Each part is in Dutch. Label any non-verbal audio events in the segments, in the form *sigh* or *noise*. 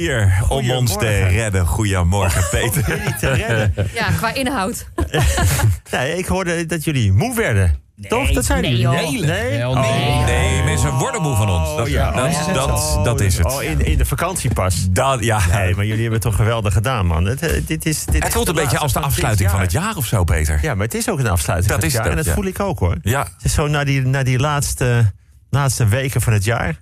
hier om ons te redden. Goedemorgen, Peter. Jullie te redden. *laughs* Ja, qua inhoud. *laughs* Nee, ik hoorde dat jullie moe werden. Toch? Dat zijn nee, jullie. joh. Nee? Nee? Nee. Nee, mensen worden moe van ons. Dat, Oh, ja. dat, Oh, dat, oh, dat is het. Oh, in, in de vakantiepas. Dat, ja, Nee, maar jullie hebben het toch geweldig gedaan, man. Het, eh, dit is, dit het voelt een beetje als de afsluiting van het jaar of zo, Peter. Ja, maar het is ook een afsluiting Dat van het is jaar. dat, en dat ja. voel ik ook, hoor. Ja. Het is zo na die, na die laatste, laatste weken van het jaar...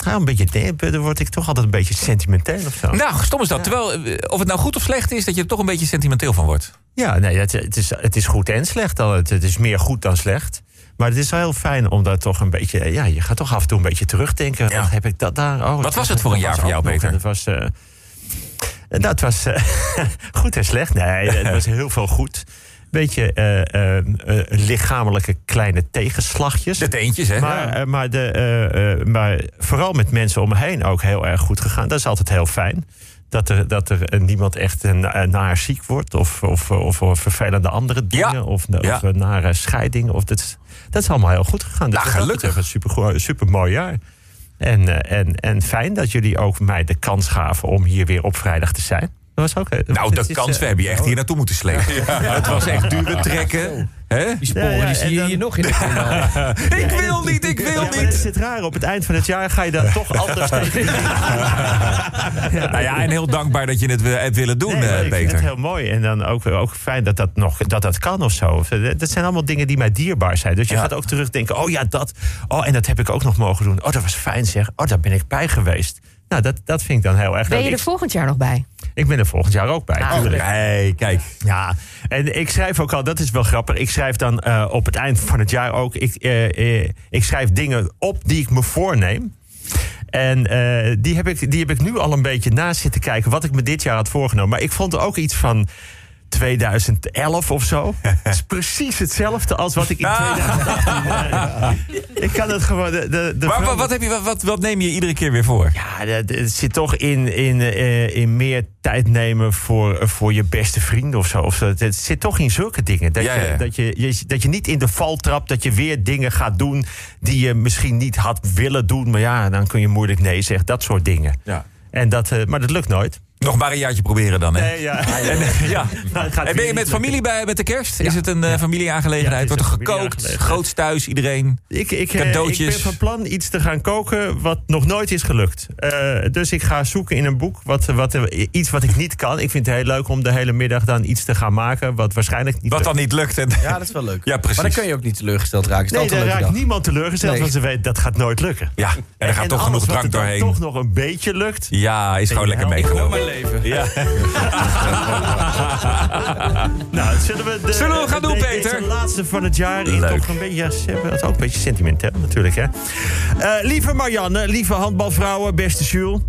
Ga een beetje dempen, dan word ik toch altijd een beetje sentimenteel of zo. Nou, stom is dat. Terwijl, eh, of het nou goed of slecht is, dat je er toch een beetje sentimenteel van wordt. Ja, nee, het, het, is, het is goed en slecht. dan. Het, het is meer goed dan slecht. Maar het is wel heel fijn om daar toch een beetje... Ja, je gaat toch af en toe een beetje terugdenken. Ja. Wat heb ik dat daar... Oh, dat was het voor een jaar voor jou. Peter? Dat was... eh, dat was eh, *laughs* goed en slecht. Nee, *laughs* het was heel veel goed. Beetje eh, lichamelijke kleine tegenslagjes. De teentjes, hè? Maar, maar, de, maar vooral met mensen om me heen ook heel erg goed gegaan. Dat is altijd heel fijn. Dat er, dat er niemand echt naar ziek wordt. Of, of, of, of vervelende andere dingen. Ja. Of, of een nare scheiding. Of dat, is- dat is allemaal heel goed gegaan. Nou, Dus gelukkig. Een super, super mooi jaar. En, en, en fijn dat jullie ook mij de kans gaven om hier weer op vrijdag te zijn. Dat was ook, eh, nou, de is, kans, eh, we hebben je echt hier naartoe moeten slepen. *laughs* Het was echt duwen trekken. Hè? Die sporen Ja, ja, die zie je dan- hier nog in de *laughs* kanaal. Ik wil niet, ik wil Ja, maar het niet. zit raar. Op het eind van het jaar ga je dan *laughs* toch anders tegen Nou ja, en heel dankbaar dat je het hebt willen doen, Nee, eh, ik vind Peter. het heel mooi. En dan ook, ook fijn dat dat nog dat dat kan of zo. Dat zijn allemaal dingen die mij dierbaar zijn. Dus je Ja. gaat ook terugdenken. Oh ja, dat. Oh, en dat heb ik ook nog mogen doen. Oh, dat was fijn zeg. Oh, daar ben ik bij geweest. Nou, dat, dat vind ik dan heel erg Ben leuk. je er volgend jaar nog bij? ik ben er volgend jaar ook bij. Nee, kijk. Ja, en ik schrijf ook al, dat is wel grappig. Ik schrijf dan eh, op het eind van het jaar ook. Ik, eh, eh, ik schrijf dingen op die ik me voorneem. En die, heb ik, die heb ik nu al een beetje naast zitten kijken. wat ik me dit jaar had voorgenomen. Maar ik vond er ook iets van. 2011 of zo. *laughs* Het is precies hetzelfde als wat ik in 2018... ik kan het gewoon... De, de, de Maar wat, wat, heb je, wat- wat, wat neem je iedere keer weer voor? ja, het zit toch in, in, eh, in meer tijd nemen voor, eh, voor je beste vrienden of zo. Of zo. Het- zit toch in zulke dingen. Dat, Ja, ja, ja. Je, dat, je, je- dat je niet in de val trapt. Dat je weer dingen gaat doen die je misschien niet had willen doen. Maar ja, dan kun je moeilijk nee zeggen. Dat soort dingen. Ja. En dat, eh, maar dat lukt nooit. Nog maar een jaartje proberen dan, hè? Nee, ja. *laughs* Ja. *laughs* Nou, het gaat En ben je met familie bij met de kerst? Is het een eh, familieaangelegenheid? Wordt er gekookt? Groots thuis, iedereen? Ik, ik, eh, ik Cadeautjes. ben van plan iets te gaan koken wat nog nooit is gelukt. Eh, dus ik ga zoeken in een boek wat, wat, iets wat ik niet kan. Ik vind het heel leuk om de hele middag dan iets te gaan maken... wat waarschijnlijk niet Wat lukt. dan niet lukt. En, Ja, dat is wel leuk. Ja, precies. Maar dan kun je ook niet teleurgesteld raken. Is Nee, leuke raakt dag? niemand teleurgesteld, Nee. want ze weet dat gaat nooit lukken. ja, en er gaat toch genoeg drank dan doorheen. toch nog een beetje lukt. Ja, is gewoon lekker meegenomen. Leven. Ja. *laughs* Nou, zullen we, de, Zullen we gaan doen, de- Peter? Deze laatste van het jaar Leuk. toch een beetje... Hebben het ook een beetje sentimenteel natuurlijk, hè. Eh, lieve Marianne, lieve handbalvrouwen, beste Jules.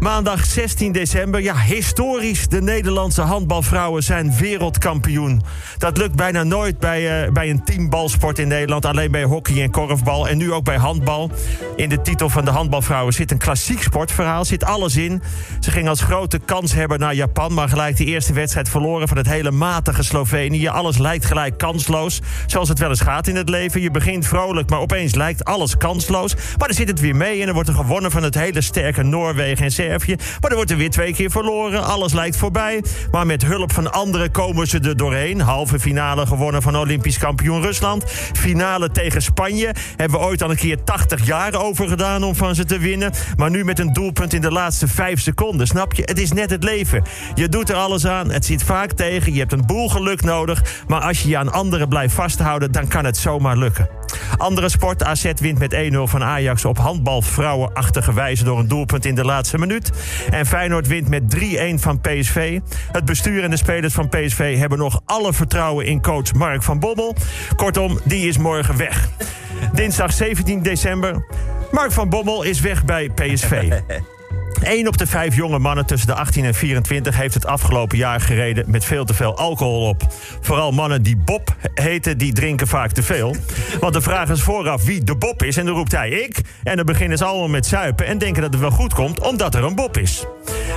Maandag 16 december, ja, historisch. De Nederlandse handbalvrouwen zijn wereldkampioen. Dat lukt bijna nooit bij, eh, bij een teambalsport in Nederland. Alleen bij hockey en korfbal. En nu ook bij handbal. In de titel van de handbalvrouwen zit een klassiek sportverhaal. Zit alles in. Ze ging als grote kanshebber naar Japan. Maar gelijk de eerste wedstrijd verloren van het hele matige Slovenië. Alles lijkt gelijk kansloos. Zoals het wel eens gaat in het leven. Je begint vrolijk, maar opeens lijkt alles kansloos. Maar dan zit het weer mee en er wordt er gewonnen van het hele sterke Noorwegen en Servië. Maar er wordt er weer twee keer verloren. Alles lijkt voorbij. Maar met hulp van anderen komen ze er doorheen. Halve finale gewonnen van Olympisch kampioen Rusland. Finale tegen Spanje. Hebben we ooit al een keer 80 jaar over gedaan om van ze te winnen. Maar nu met een doelpunt in de laatste 5 seconden. Snap je? Het is net het leven. Je doet er alles aan. Het zit vaak tegen. Je hebt een boel geluk nodig. Maar als je je aan anderen blijft vasthouden, dan kan het zomaar lukken. Andere sport. AZ wint met 1-0 van Ajax op handbalvrouwenachtige wijze door een doelpunt in de laatste minuut. En Feyenoord wint met 3-1 van PSV. Het bestuur en de spelers van PSV hebben nog alle vertrouwen in coach Mark van Bommel. Kortom, die is morgen weg. Dinsdag 17 december. Mark van Bommel is weg bij PSV. *laughs* Eén op de vijf jonge mannen tussen de 18 en 24 heeft het afgelopen jaar gereden met veel te veel alcohol op. Vooral mannen die Bob heten, die drinken vaak te veel. Want de vraag is vooraf wie de Bob is en dan roept hij ik. En dan beginnen ze allemaal met zuipen en denken dat het wel goed komt omdat er een Bob is.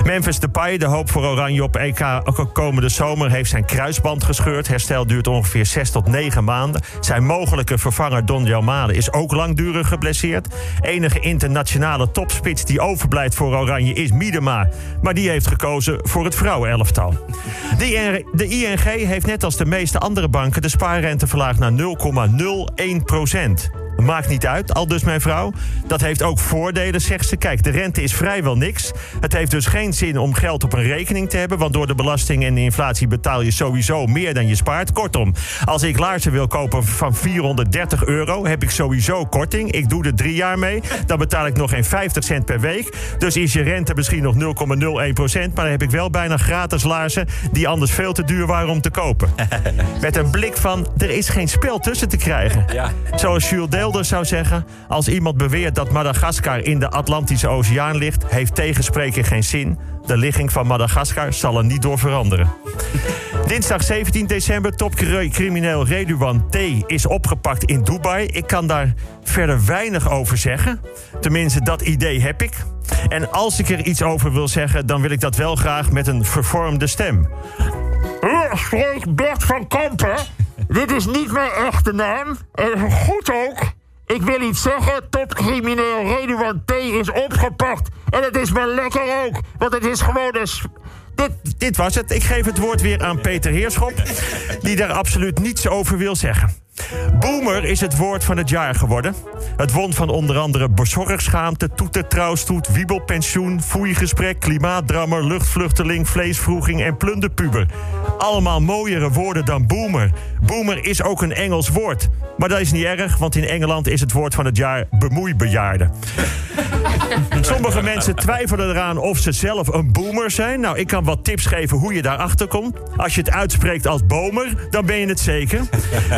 Memphis Depay, de hoop voor Oranje op EK komende zomer... heeft zijn kruisband gescheurd. Herstel duurt ongeveer 6 tot 9 maanden. Zijn mogelijke vervanger Don Malen is ook langdurig geblesseerd. Enige internationale topspits die overblijft voor Oranje is Miedema. Maar die heeft gekozen voor het vrouwenelftal. De ING heeft net als de meeste andere banken... de spaarrente verlaagd naar 0,01 procent. Maakt niet uit, al dus mijn vrouw. Dat heeft ook voordelen, zegt ze. Kijk, de rente is vrijwel niks. Het heeft dus geen zin om geld op een rekening te hebben... want door de belasting en de inflatie betaal je sowieso meer dan je spaart. Kortom, als ik laarzen wil kopen van 430 euro... heb ik sowieso korting. Ik doe er drie jaar mee. Dan betaal ik nog geen 50 cent per week. Dus is je rente misschien nog 0,01 procent... maar dan heb ik wel bijna gratis laarzen... die anders veel te duur waren om te kopen. *laughs* Met een blik van, er is geen spel tussen te krijgen. Ja. Zoals Jules Deelder zou zeggen... als iemand beweert dat Madagaskar in de Atlantische Oceaan ligt... heeft tegenspreken geen zin. De ligging van Madagaskar zal er niet door veranderen. *laughs* Dinsdag 17 december, topcrimineel Redouan T. is opgepakt in Dubai. Ik kan daar verder weinig over zeggen. Tenminste, dat idee heb ik. En als ik er iets over wil zeggen... dan wil ik dat wel graag met een vervormde stem. Hier spreekt Bert van Kampen. *laughs* Dit is niet mijn echte naam. En goed ook. Ik wil iets zeggen, topcrimineel Redouan T. is opgepakt. En het is maar lekker ook, want het is gewoon een... dit was het. Ik geef het woord weer aan Peter Heerschop... die daar absoluut niets over wil zeggen. Boomer is het woord van het jaar geworden. Het won van onder andere bezorgschaamte, toetertrouwstoet, wiebelpensioen, foeigesprek, klimaatdrammer, luchtvluchteling, vleesvroeging en plunderpuber. Allemaal mooiere woorden dan boomer. Boomer is ook een Engels woord. Maar dat is niet erg, want in Engeland is het woord van het jaar bemoeibejaarde. Sommige *laughs* mensen twijfelen eraan of ze zelf een boomer zijn. Nou, ik kan wat tips geven hoe je daarachter komt. Als je het uitspreekt als bomer, dan ben je het zeker. *laughs*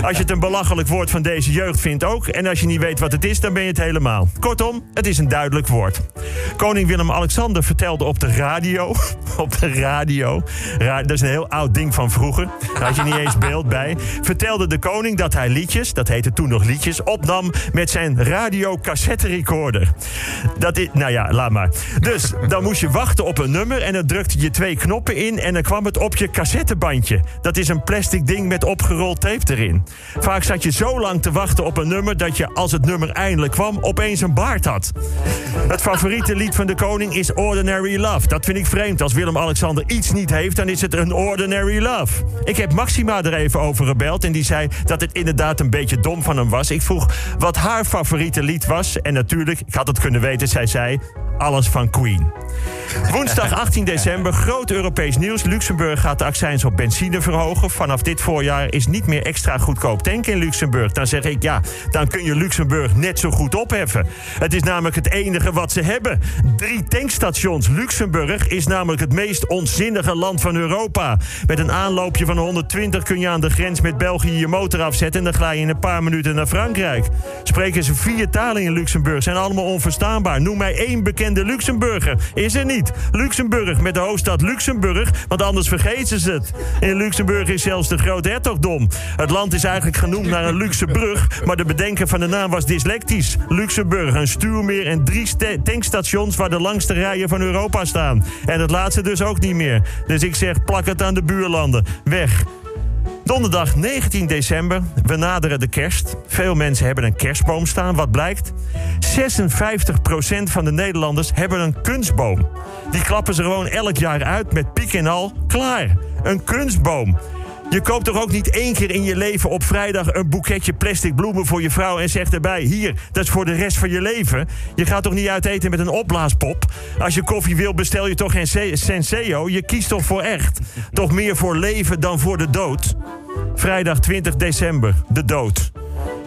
Als je het een belachelijk woord van deze jeugd vindt ook. En als je niet weet wat het is, dan ben je het helemaal. Kortom, het is een duidelijk woord. Koning Willem-Alexander vertelde op de radio... *laughs* op de radio... ra- dat is een heel oud ding van vroeger. Daar had je niet eens beeld bij. Vertelde de koning dat hij liedjes, dat heette toen nog liedjes... opnam met zijn radio-cassetterecorder. Dat is... Nou ja, laat maar. Dus dan moest je wachten op een nummer... en dan drukte je twee knoppen in... en dan kwam het op je cassettebandje. Dat is een plastic ding met opgerold tape erin. Vaak zat je zo lang te wachten op een nummer... dat je, als het nummer eindelijk kwam, opeens een baard had. Het favoriete lied van de koning is Ordinary Love. Dat vind ik vreemd. Als Willem-Alexander iets niet heeft, dan is het een Ordinary Love. Ik heb Maxima er even over gebeld... en die zei dat het inderdaad een beetje dom van hem was. Ik vroeg wat haar favoriete lied was. En natuurlijk, ik had het kunnen weten, zij zei... Alles van Queen. Woensdag *laughs* 18 december, groot Europees nieuws. Luxemburg gaat de accijns op benzine verhogen. Vanaf dit voorjaar is niet meer extra goedkoop tanken in Luxemburg. Dan zeg ik ja, dan kun je Luxemburg net zo goed opheffen. Het is namelijk het enige wat ze hebben. Drie tankstations. Luxemburg is namelijk het meest onzinnige land van Europa. Met een aanloopje van 120 kun je aan de grens met België je motor afzetten... en dan glij je in een paar minuten naar Frankrijk. Spreken ze vier talen in Luxemburg, zijn allemaal onverstaanbaar. Noem mij één bekende Luxemburger. Is er niet. Luxemburg met de hoofdstad Luxemburg, want anders vergeten ze het. In Luxemburg is zelfs de groot hertogdom. Het land is eigenlijk genoemd naar een luxe brug, maar de bedenker van de naam was dyslectisch. Luxemburg, een stuurmeer en drie sta- tankstations waar de langste rijen van Europa staan. En het laatste dus ook niet meer. Dus ik zeg, plak het aan de buurlanden. Weg. Donderdag 19 december, we naderen de kerst. Veel mensen hebben een kerstboom staan. Wat blijkt? 56% van de Nederlanders hebben een kunstboom. Die klappen ze gewoon elk jaar uit met piek en al. Klaar, een kunstboom. Je koopt toch ook niet één keer in je leven op vrijdag een boeketje plastic bloemen voor je vrouw en zegt erbij: Hier, dat is voor de rest van je leven. Je gaat toch niet uit eten met een opblaaspop? Als je koffie wil, bestel je toch geen Se- Senseo? Je kiest toch voor echt? Toch meer voor leven dan voor de dood? Vrijdag 20 december, de dood.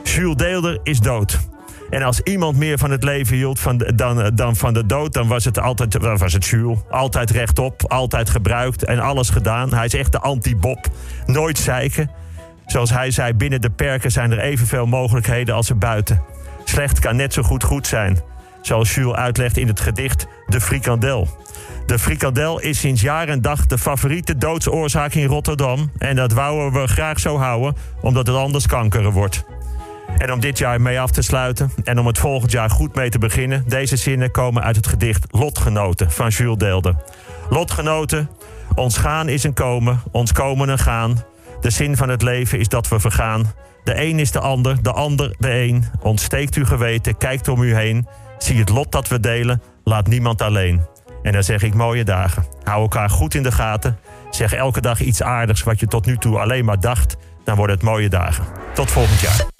Jules Deelder is dood. En als iemand meer van het leven hield van dan, dan van de dood, dan was het altijd was het Jules. Altijd rechtop, altijd gebruikt en alles gedaan. Hij is echt de anti-Bob. Nooit zeiken. Zoals hij zei, binnen de perken zijn er evenveel mogelijkheden als er buiten. Slecht kan net zo goed goed zijn. Zoals Jules uitlegt in het gedicht De Frikandel. De frikandel is sinds jaar en dag de favoriete doodsoorzaak in Rotterdam. En dat wouden we graag zo houden, omdat het anders kankeren wordt. En om dit jaar mee af te sluiten en om het volgend jaar goed mee te beginnen... deze zinnen komen uit het gedicht Lotgenoten van Jules Deelder. Lotgenoten, ons gaan is een komen, ons komen een gaan. De zin van het leven is dat we vergaan. De een is de ander, de ander de een. Ontsteekt uw geweten, kijkt om u heen. Zie het lot dat we delen, laat niemand alleen. En dan zeg ik mooie dagen. Hou elkaar goed in de gaten. Zeg elke dag iets aardigs wat je tot nu toe alleen maar dacht. Dan worden het mooie dagen. Tot volgend jaar.